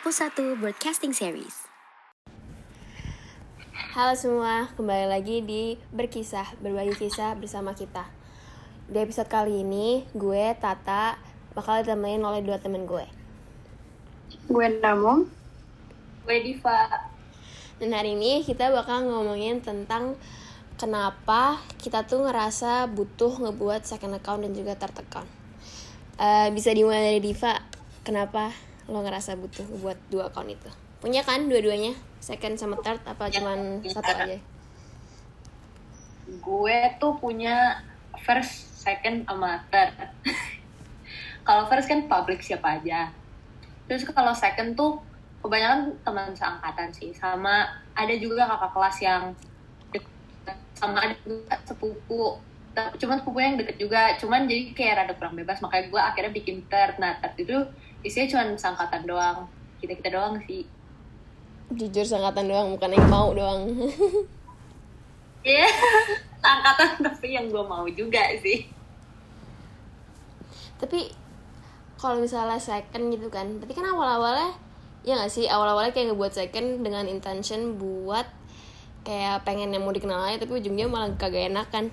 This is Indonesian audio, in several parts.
1 Broadcasting Series. Halo semua, kembali lagi di Berkisah, berbagi kisah bersama kita. Di episode kali ini, gue, Tata, bakal ditemenin oleh dua temen gue. Gue Namung. Gue Diva. Dan hari ini kita bakal ngomongin tentang kenapa kita tuh ngerasa butuh ngebuat second account dan juga third account. Eh, bisa dimulai dari Diva, kenapa lo ngerasa butuh ngebuat dua account itu? Punya kan dua-duanya? Second sama third apa cuman satu aja? Gue tuh punya first, second, sama third. kalau first kan public siapa aja. Terus kalau second tuh kebanyakan teman seangkatan sih. Sama ada juga kakak kelas yang deket. Sama ada juga sepupu. Cuman sepupunya yang deket juga. Cuman jadi kayak rada kurang bebas. Makanya gue akhirnya bikin third. Nah third itu isinya cuma seangkatan doang. Kita-kita doang sih. Jujur seangkatan doang, bukan yang mau doang. Iya, angkatan tapi yang gue mau juga sih. tapi kalau misalnya second gitu kan berarti kan awal-awalnya ya gak sih awal-awalnya kayak ngebuat second dengan intention buat kayak pengen yang mau dikenal aja tapi ujungnya malah kagak enak kan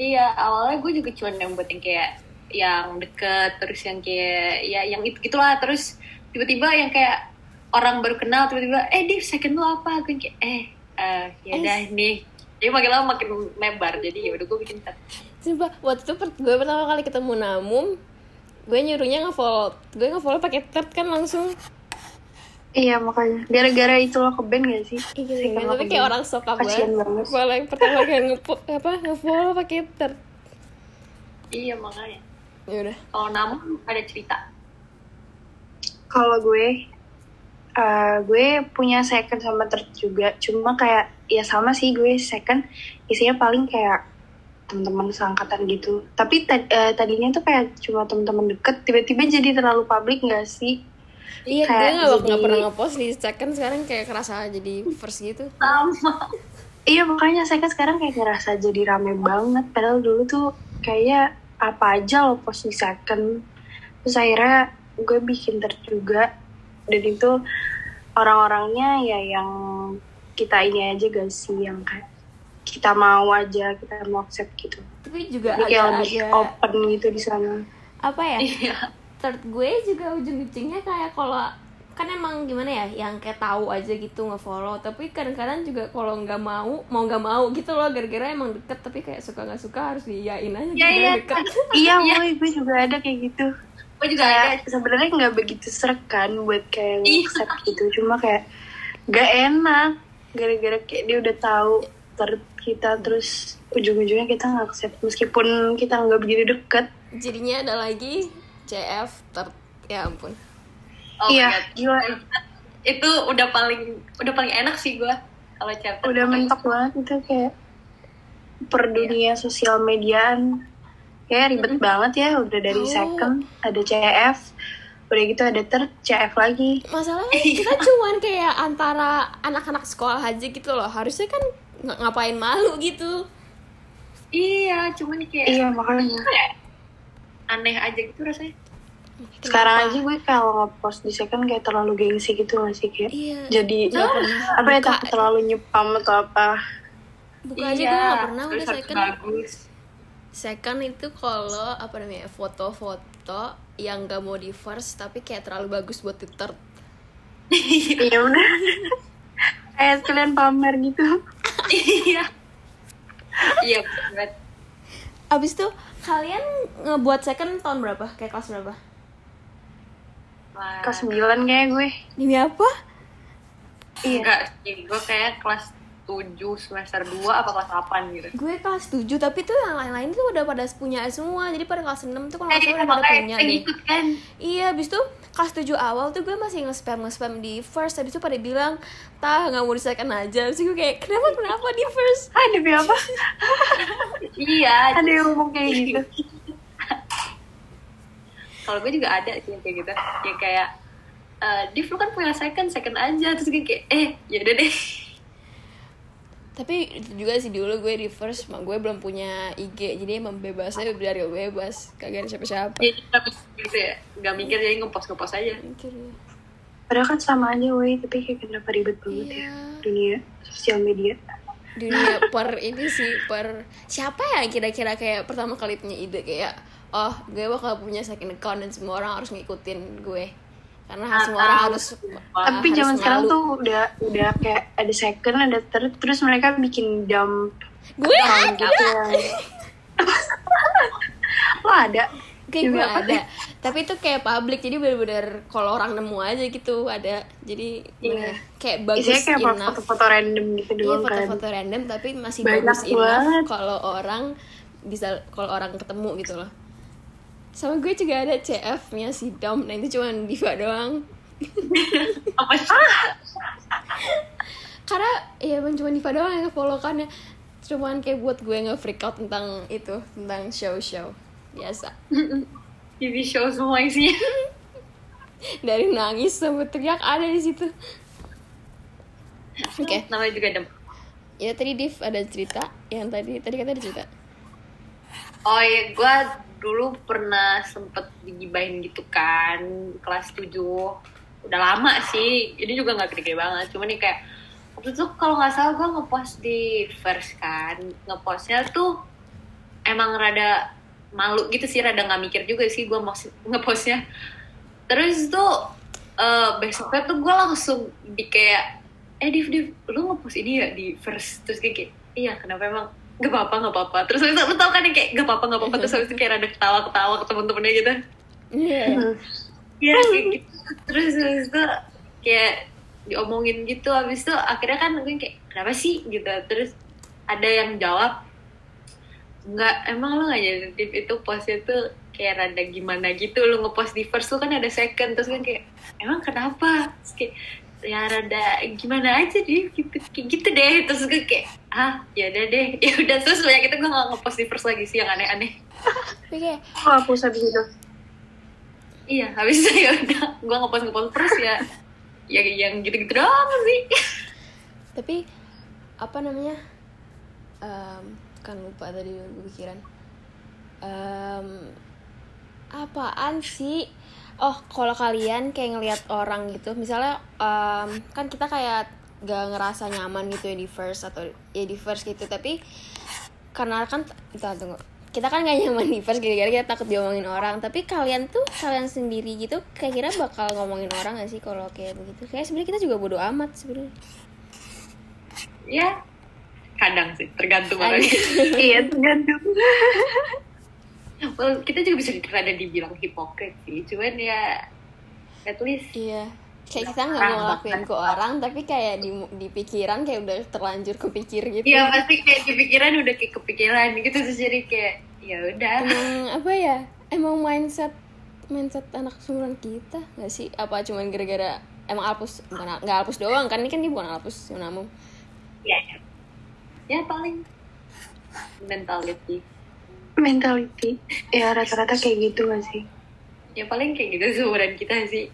Iya, awalnya gue juga cuma yang buat yang kayak yang deket, terus yang kayak ya yang itu gitulah, terus tiba-tiba yang kayak orang baru kenal tiba-tiba, eh di second lu apa? Gue kayak eh eh ya Eh. udah nih. Jadi makin lama makin lebar, jadi ya udah gue bikin third. Sumpah, waktu itu gue pertama kali ketemu Namum gue nyuruhnya nge-follow gue nge-follow pakai third kan langsung Iya makanya. Gara-gara itu lo ke band gak sih? Gitu, gitu. lo tapi kayak orang sokap Kasian banget yang pertama kali nge apa nge-follow pakai third Iya makanya. Ya udah Kalau namun ada cerita. Kalau gue, eh, gue punya second sama third juga. Cuma kayak ya sama sih gue second isinya paling kayak teman-teman seangkatan gitu. Tapi ta- eh, tadinya tuh kayak cuma teman-teman deket. Tiba-tiba jadi terlalu publik gak sih? iya gue Kayak nggak nggak jadi- pernah nge-post di second sekarang kayak kerasa jadi first gitu Sama. Iya makanya saya kan sekarang kayak ngerasa jadi rame banget Padahal dulu tuh kayaknya apa aja lo post di second Terus akhirnya gue bikin third juga. Dan itu orang-orangnya ya yang kita ini aja gak sih Yang kayak kita mau aja, kita mau accept gitu. Tapi juga Jadi kayak lebih agak open gitu di sana. Apa ya? Iya. third gue juga ujung-ujungnya kayak kalau kan emang gimana ya yang kayak tahu aja gitu nge-follow. Tapi kadang-kadang juga kalau nggak mau mau nggak mau gitu loh gara-gara emang deket tapi kayak suka nggak suka harus diiyain aja Iya, gara-gara iya. deket. Iya, woy, gue juga ada kayak gitu. Gue juga ada. kayak sebenarnya nggak begitu serak kan buat kayak Iya. accept gitu. Cuma kayak gak enak. Gara-gara kayak dia udah tahu ter kita terus ujung-ujungnya kita nggak accept. Meskipun kita nggak begitu deket. Jadinya ada lagi CF third ya ampun Oh iya. My God. gila. Itu udah paling udah paling enak sih gue kalau chapter. udah mentok banget itu kayak per dunia sosial mediaan. Kayak ribet banget ya udah dari Oh. second ada CF udah gitu ada third CF lagi. Masalahnya kita cuman kayak antara anak-anak sekolah aja gitu loh. Harusnya kan nggak ngapain malu gitu. Iya, cuman kayak iya makanya. aneh aja gitu rasanya. Sekarang aja gue kalau ngepost di second kayak terlalu gengsi gitu gak sih kayak iya jadi pernah apa ya takut terlalu nyepam atau apa buka aja gue nggak pernah udah second bagus. Second itu kalau apa namanya foto-foto yang gak mau di first tapi kayak terlalu bagus buat di third. iya udah kayak kalian pamer gitu Iya. Iya, banget. Abis itu kalian ngebuat second tahun berapa? Kayak kelas berapa? Kelas 9 kayak gue Demi apa? iya Enggak sih, gue kayak kelas 7 semester 2 apa kelas 8 gitu. Gue kelas 7 tapi tuh yang lain-lain tuh udah pada punya semua. Jadi pada kelas 6 tuh kalau nggak Eh, salah udah pada punya deh. gitu kan. Iya, abis itu kelas 7 awal tuh gue masih nge-spam nge-spam di first Habis itu pada bilang, tah nggak mau di second aja Terus gue kayak, kenapa kenapa di first? ah demi apa Iya. ada yang ngomong kayak gitu Kalau gue juga ada sih yang kayak gitu. Yang kayak eh Div lu kan punya second, second aja. Terus gue kayak, eh yaudah deh. Tapi itu juga sih dulu gue di first, mak gue belum punya IG Jadi emang bebas aja dari bebas, kagak ada siapa-siapa. Jadi kita mikir gitu ya. Gak mikir jadi ngepost-ngepost aja. Mikir ya. Padahal kan sama aja woi, tapi kayak kenapa ribet banget ya? Iya. dunia sosial media. dunia per ini sih per siapa ya kira-kira kayak pertama kali punya ide? Kayak oh gue bakal punya second account dan semua orang harus ngikutin gue karena semua orang harus Tapi harus zaman sekarang tuh udah udah kayak ada second, ada third, terus mereka bikin dump gue account ada gitu Lo ada? kayak gue apa? ada tapi itu kayak public jadi bener-bener kalau orang nemu aja gitu ada jadi bener, Iya. kayak bagus Isinya kayak enough foto-foto random gitu Iya kan. foto-foto random tapi masih Banyak bagus enough banget. kalau orang bisa kalau orang ketemu gitu loh. Sama gue juga ada CF-nya si Dom, nah itu cuma Diva doang. Apa sih? Karena ya emang cuma Diva doang yang follow kan ya. Cuman kayak buat gue nge freak out tentang itu, tentang show-show biasa. TV show semua isinya. Dari nangis sampai teriak ada di situ. Oke, Namanya juga dem. ya tadi Div ada cerita yang tadi tadi kata ada cerita. Oh iya, gue dulu pernah sempet digibahin gitu kan kelas 7 udah lama sih ini juga nggak gede-gede banget. Cuma nih kayak waktu itu kalau nggak salah gue ngepost di first kan. Ngepostnya tuh emang rada malu gitu sih rada nggak mikir juga sih gue ngepostnya. Terus tuh eh, besoknya tuh gue langsung di kayak eh Div Div lu ngepost ini ya di first terus kayak, kayak, iya kenapa emang gak apa-apa gak apa-apa. Terus habis itu tau kan yang kayak gak apa-apa gak apa-apa terus habis itu kayak rada ketawa-ketawa ke temen-temennya gitu. Iya. Iya kayak gitu. Terus habis itu kayak diomongin gitu habis itu akhirnya kan gue kayak kenapa sih? gitu. Terus ada yang jawab nggak emang lo nggak jadi tip itu postnya tuh kayak rada gimana gitu lo ngepost di first tuh kan ada second. Terus kan kayak emang kenapa? Terus kayak ya rada gimana aja deh gitu kayak gitu deh. Terus gue kayak ah ya udah deh. Ya udah terus banyak itu gue nggak ngepost di first lagi sih yang aneh-aneh. Tapi kayak Oh, hapus habis itu. Iya, habis itu ya udah. Gue ngepost ngepost terus ya, ya yang gitu-gitu doang sih. tapi apa namanya? Em, kan lupa tadi gue pikiran. Em, apaan sih oh kalau kalian kayak ngelihat orang gitu misalnya em, kan kita kayak gak ngerasa nyaman gitu ya di first atau ya di first gitu tapi karena kan kita tunggu kita kan gak nyaman di first gara-gara kita takut diomongin orang tapi kalian tuh kalian sendiri gitu kayak kira bakal ngomongin orang gak sih kalau kayak begitu kayak sebenarnya kita juga bodo amat sebenarnya Ya, kadang sih, tergantung orangnya. iya, tergantung. well, kita juga bisa rada dibilang hipokrit sih, cuman ya at least Iya. Kayak kita nggak mau ngelakuin ke orang, tapi kayak di, di pikiran kayak udah terlanjur kepikir gitu. Iya pasti kayak di pikiran udah kayak kepikiran gitu terus jadi kayak ya udah. Emang apa ya? Emang mindset mindset anak seumuran kita nggak sih? Apa cuman gara-gara emang alpus bukan nggak alpus doang kan ini kan dia bukan alpus namun Ya, ya. ya paling mentality. Mentality. Ya, rata-rata kayak gitu gak sih? Ya paling kayak gitu seumuran kita sih.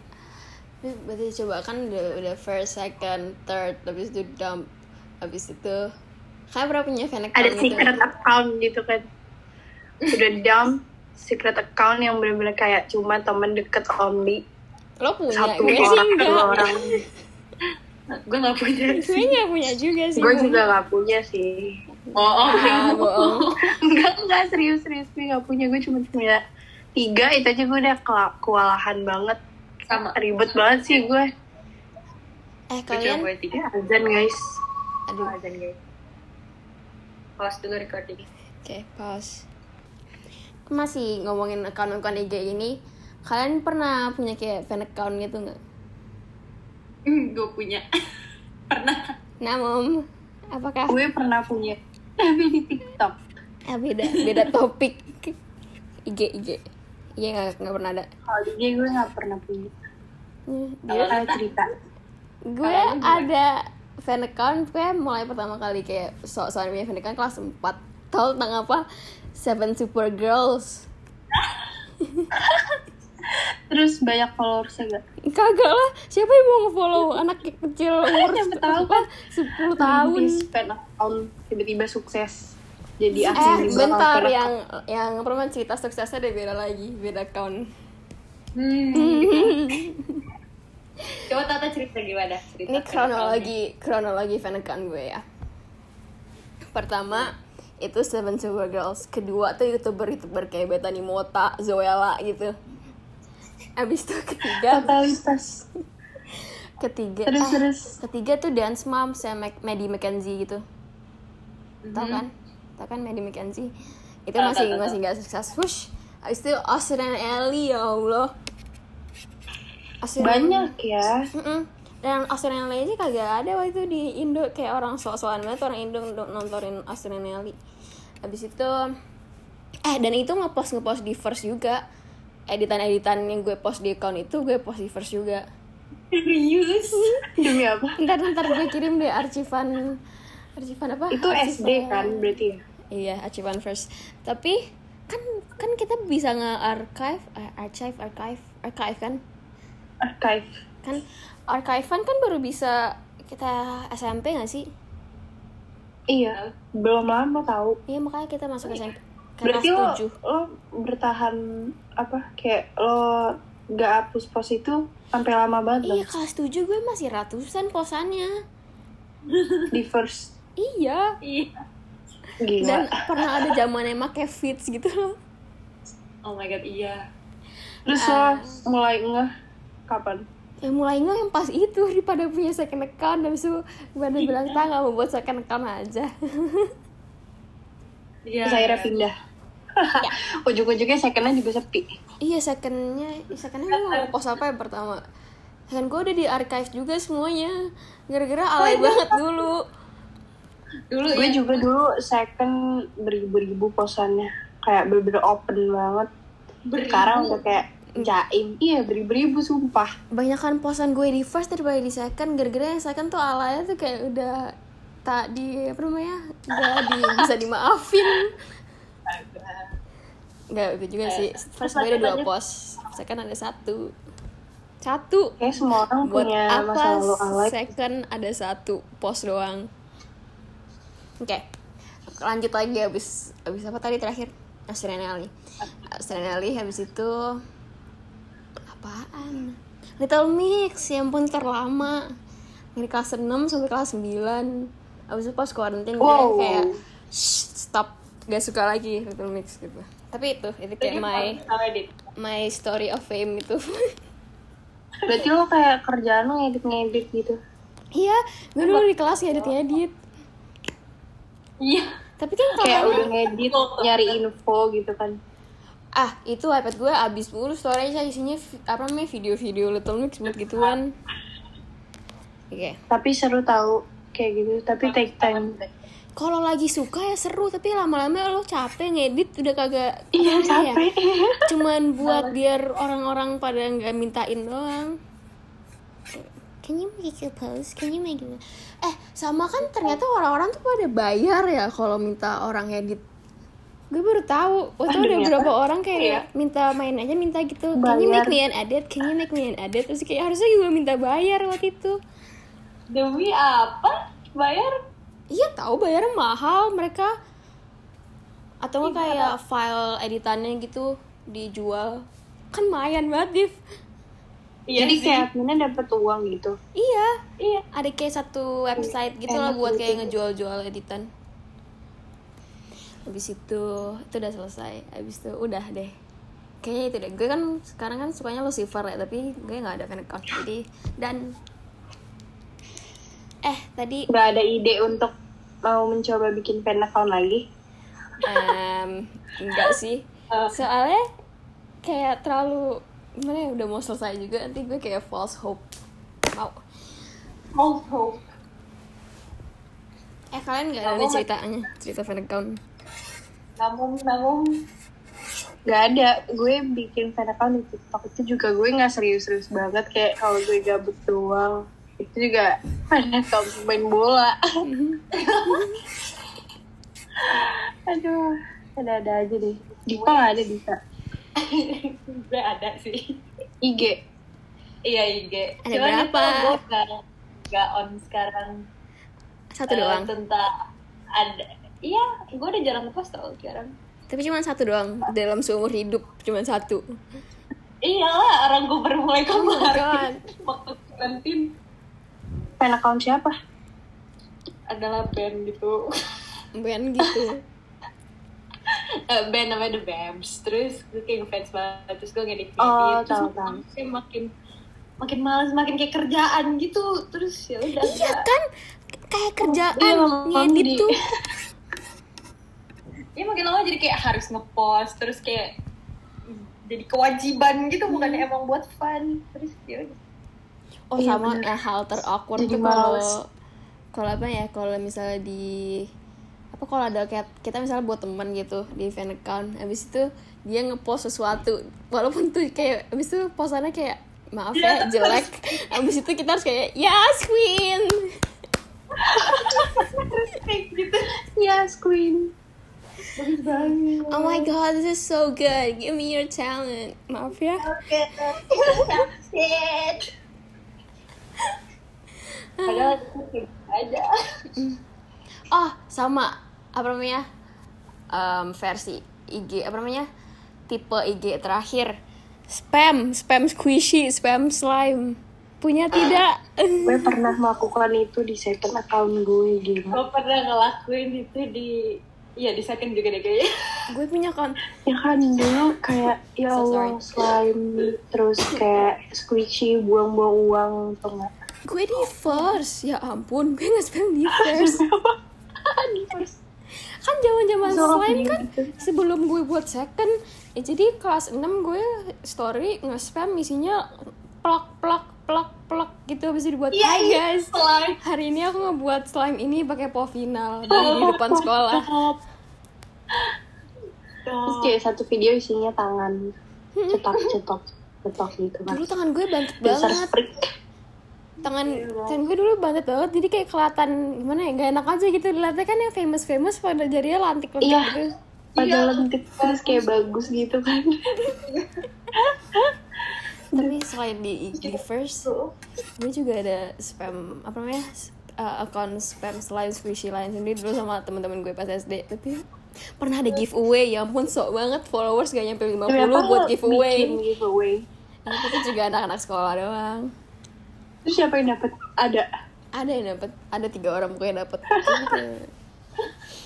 Tapi berarti coba kan udah, udah first, second, third, habis itu dump, habis itu kayak pernah punya fan account Ada gitu. secret account gitu kan. Udah dump secret account yang bener-bener kayak cuma temen deket only. Lo punya, Satu gue sih orang, dua enggak. orang. Gue gak punya Gue sih. nggak punya juga sih. Gue juga gak punya sih. Oh, oh, Ah, bohong. enggak, enggak serius-serius. Gue gak punya. Gue cuma punya tiga. Itu aja gue udah kewalahan banget. sama. Ribet banget sih gue. Eh Gue kalian, punya tiga. Azan guys. aduh, Azan guys. Pause dulu recording. Oke, pause. Masih ngomongin account-account IG ini, kalian pernah punya kayak fan account gitu nggak? Hmm, gue punya. Pernah. Nah, Mom, apakah Gue pernah punya. Tapi di TikTok. ah, beda beda topik? IG IG. Iya nggak nggak pernah ada. Kalau di IG gue gak pernah punya. Hmm, Dia, Ada cerita. gue ada fan account, gue mulai pertama kali kayak sok-sokan punya fan account kelas 4 Tahu tentang apa? Seven Super Girls. Terus banyak followersnya gak? Kagak lah, siapa yang mau nge-follow anak kecil umur tahu apa, 10 tahun. Account tiba-tiba sukses. Jadi Eh, bentar yang yang pernah cerita suksesnya ada beda lagi, beda account. Hmm. Coba Tata cerita gimana? Cerita Ini kronologi kronologi fan account gue ya. Pertama itu Seven Super Girls, kedua tuh youtuber-youtuber kayak Bethany Mota, Zoella gitu. Abis itu ketiga, totalitas ketiga, terus eh, terus ketiga tuh Dance Mom sama Mac- Maddie McKenzie gitu. Tahu Mhm. kan? Tahu kan Maddie McKenzie? Itu Tahu, masih tahu, tahu, masih nggak sukses. Wush. Abis itu Austin and Ellie ya Allah. Austin and- banyak ya Mm-mm. Dan Australian Alley aja kagak ada waktu itu di Indo kayak orang soal-soalan banget orang Indo ndo- nontonin Australian Alley. Habis itu eh dan itu ngepost ngepost di first juga editan-editan yang gue post di account itu gue post di first juga. Serius? demi apa Ntar ntar gue kirim deh archivan archivan apa? itu Archivan- SD kan berarti ya Iya, archivan first. Tapi kan kan kita bisa nge-archive, eh, archive, archive, archive kan? archive Kan archivan kan baru bisa kita SMP gak sih? iya belum lama tahu Iya makanya kita masuk SMP berarti lo 7 lo bertahan apa kayak lo nggak hapus pos itu sampai lama banget Iya dong? kelas 7 gue masih ratusan posannya di first? Iya. Iya. gila. Dan pernah ada zamannya make fits gitu. Loh Oh my god, iya. terus Ah. lo mulai ngeh kapan? Ya mulai nggak yang pas itu daripada punya second account Habis itu gue ada bilang tak gak mau buat second account aja Iya. terus akhirnya pindah. Ujung-ujungnya secondnya juga sepi. Iya secondnya Secondnya gue mau post apa yang pertama. Second gue udah di archive juga semuanya. Gara-gara alay banget dulu. Dulu gue ya. juga dulu second beribu-ribu posannya kayak bener-bener open banget. Beribu. sekarang udah kayak jaim. Iya beribu-ribu sumpah. Banyakan posan gue di first daripada di second. Gara-gara yang second tuh alaynya tuh kayak udah Tak di apa namanya Udah di, bisa dimaafin. Enggak itu juga sih. First gue ada dua pos Second ada satu. Satu. Kayak semua orang Buat punya masa apa lalu alay second ada satu pos doang. Oke Lanjut lagi abis Abis apa tadi terakhir? Australian Australian Alley habis itu Apaan? Little Mix Ya ampun terlama. Dari kelas 6 sampai kelas 9 Abis itu pas quarantine gue Wow. kayak "Shh, Stop Gak suka lagi Little Mix gitu Tapi itu Itu kayak my. My story of fame itu berarti lo kayak kerjaan lo ngedit-ngedit gitu Iya, gue dulu di kelas ngedit-ngedit. Iya. Tapi kan kayak kalau udah ngedit nyari info gitu kan ah itu iPad gue abis mulu storage isinya apa namanya video-video Little Mix buat gituan. Oke. tapi seru tahu kayak gitu tapi take time Kalau lagi suka ya seru, tapi lama-lama lo capek ngedit udah kagak iya ya, capek Cuman buat biar orang-orang pada nggak mintain doang. Can you make a pose? Can you make a... Eh, sama kan ternyata orang-orang tuh pada bayar ya kalau minta orang edit. Gue baru tahu. Waktu ada Ternyata. beberapa orang kayak minta main aja minta gitu. Can you Bayar. make me an edit? Can you make me an edit? Terus kayak harusnya juga minta bayar waktu itu. Demi apa? Bayar? Iya tahu bayarnya mahal mereka. Atau nggak kayak file editannya gitu dijual. Kan lumayan banget, Div. Iya jadi sih. kayak adminnya dapat uang gitu Iya, Iya. ada kayak satu website gitu lah buat gitu. kayak ngejual-jual editan. Habis itu itu udah selesai. Habis itu udah deh. Kayaknya itu deh. Gue kan sekarang kan sukanya Lucifer ya, tapi gue nggak ada fan account. Jadi dan eh tadi nggak ada ide untuk mau mencoba bikin fan account lagi em, enggak sih. Soalnya kayak terlalu gimana ya udah mau selesai juga nanti gue kayak false hope. Mau. Oh, oh. Eh kalian nggak ada ceritanya cerita fan account? Namun, namun. nggak ada gue bikin fan account di TikTok itu juga gue nggak serius-serius banget kayak kalau gue gabut doang itu juga account main bola aduh ada-ada aja deh Dipa nggak ada bisa gue ada sih. IG Iya, IG. Ada Cuman berapa? gue nggak nggak on sekarang. Satu Eh, doang. Tentang ada. Iya, gue udah jarang ngepost tau sekarang. Tapi cuma satu doang dalam seumur hidup cuma satu. Iyalah, orang gue baru mulai kemarin. God. Waktu Seventeen Fan account siapa? adalah band gitu. Band gitu. Eh, band namanya The Babs terus gue kayak fans banget. Terus gue ngedit Oh, terus tahu, tahu. kayak makin makin malas makin kayak kerjaan gitu. Terus ya udah iya kan? Kayak kerjaan Iya, memang ngedit di- tuh. Ya makin lama jadi kayak harus ngepost terus kayak jadi kewajiban gitu. Bukan emang buat fun. Terus ya udah. Oh Iya, sama bener. hal terawkward Jadi kalau kalau apa ya kalau misalnya di apa kalau ada kayak kita misalnya buat teman gitu di fan account habis itu dia ngepost sesuatu walaupun tuh kayak habis itu posannya kayak maaf ya jelek. Habis itu kita harus kayak yes queen. Kayak gitu Yes, Queen. Bagus banget. oh my god this is so good. Give me your talent. Maaf ya. Oke. Shit padahal itu kayak gitu aja. Oh sama. Apa namanya? Em, versi IG apa namanya? Tipe IG terakhir. Spam. Spam squishy. Spam slime. Punya tidak? Gue pernah melakukan itu di second account gue gila. gue pernah ngelakuin itu di Iya di second juga deh kayaknya. Gue punya kon Ya kan dulu kayak ya So Allah slime terus kayak squishy buang-buang uang atau enggak? Gue di first ya ampun gue nggak spam di first kan zaman zaman slime kan gitu. sebelum gue buat second ya jadi kelas 6 gue story nge-spam isinya plak plak plak plak gitu habis itu dibuat Iya, hai iya, guys slime. hari ini aku ngebuat slime ini pakai povinal dan di depan sekolah Terus kayak satu video isinya tangan cetak cetok cetok gitu kan. dulu tangan gue bantet banget. Tangan tangan gue dulu bantet banget jadi kayak kelihatan gimana ya gak enak aja gitu dilihatnya kan yang famous famous pada jarinya lantik lantik Iya. gitu Pada lentik terus kayak bagus gitu kan. tapi selain di IG first gue juga ada spam apa namanya uh, akun spam slime squishy lain sendiri dulu sama teman-teman gue pas SD tapi pernah ada giveaway ya ampun sok banget followers gak nyampe 50 Kenapa buat giveaway bikin giveaway? Nah, itu juga anak-anak sekolah doang Terus siapa yang dapat? Ada. ada yang dapet ada tiga orang pokoknya dapet gitu.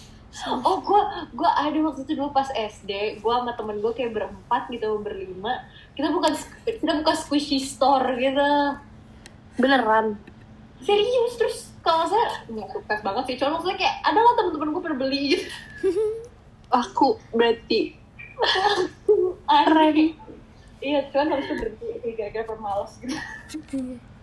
Oh, gue gua ada waktu itu dulu pas SD, gue sama temen gue kayak berempat gitu, berlima. Kita bukan kita buka squishy store gitu. Beneran. Serius terus kalau saya nggak sukses banget sih, cuma maksudnya kayak ada lah temen-temen gue pada beli gitu. Aku berarti Aneh. Iya, cuman itu berhenti kayak gara-gara pemalas gitu.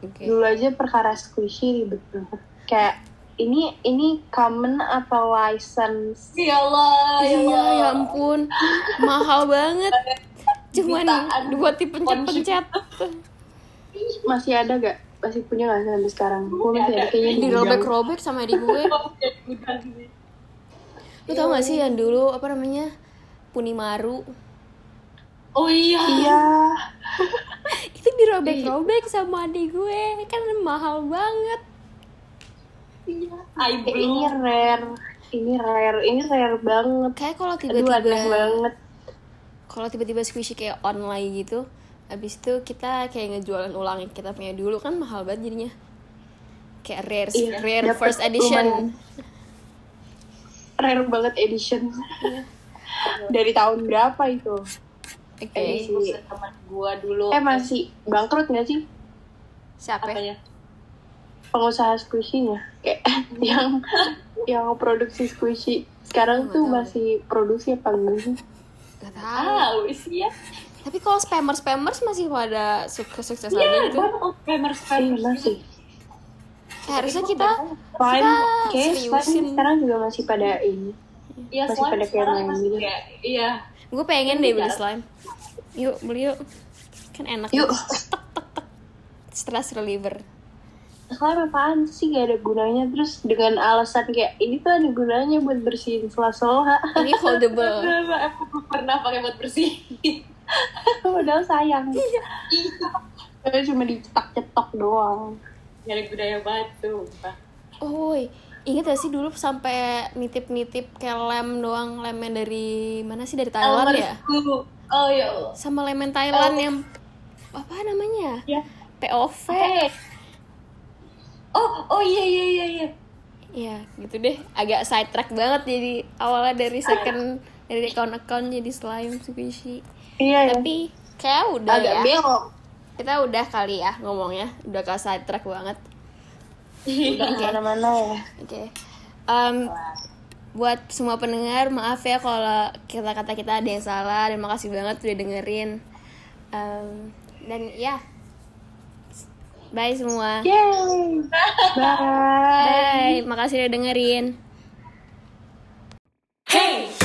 oke dulu aja perkara squishy ribet banget. Kayak ini ini common atau license? Ya Allah, ya iya Allah. ya ampun mahal banget cuman Jutaan. buat dipencet-pencet Masih ada gak? Masih punya gak sampai sekarang? Gue masih ada kayaknya di gudang. dirobek-robek sama adik gue sih. lu tau gak sih yang dulu apa namanya Punimaru Oh iya. Iya. itu dirobek-robek sama adik gue kan mahal banget Iya. Eh, ini rare. Ini rare. Ini rare banget. kayak kalau Aduh aneh tiba-tiba banget. kalau tiba-tiba squishy kayak online gitu habis itu kita kayak ngejualan ulang yang kita punya dulu kan mahal banget jadinya kayak rare Iya, rare dapet first edition lumayan. Rare banget edition. Dari tahun berapa itu? Buset, teman gue dulu. Eh masih bangkrut gak sih siapa ya? apanya? pengusaha squishy-nya? Kayak yang yang produksi squishy sekarang Nggak tuh tahu masih produksi apa enggak sih? Gak tahu sih ya. tapi kalau spammers spammers masih pada sukses sukses aja Iya, gitu banget famous Iya famous. masih. Eh, harusnya kita Slime, kita seriusin slime sekarang juga masih pada ini. Iya, Masih pada kayak main gitu. Iya. Gue pengen deh beli slime. Yuk beli yuk. Kan enak. Yuk, stress reliever. Slime apaan sih? Gak ada gunanya. Terus dengan alasan kayak ini tuh ada gunanya buat bersihin sela-sela. ini foldable. Aku pernah pakai buat bersih? Padahal sayang. Iya. Padahal cuma dicetak-cetok doang. Gak ada gunanya banget tuh. oh inget gak sih dulu sampai nitip-nitip kayak lem doang lemnya dari mana sih dari Thailand ya Elmersku. Oh ya Allah. sama lemon Thailand yang apa namanya Ya. POV Eh. Oh, oh iya iya iya iya. ya gitu deh agak side track banget jadi awalnya dari second dari account-account jadi slime squishy Iya ya. tapi kayak udah Agak ya belok. kita udah kali ya ngomongnya udah ke side track banget udah okay. mana-mana ya oke okay. um, buat semua pendengar maaf ya kalau kita kata kita ada yang salah dan makasih banget udah dengerin um, dan ya yeah. bye semua Yay. bye bye makasih udah dengerin hey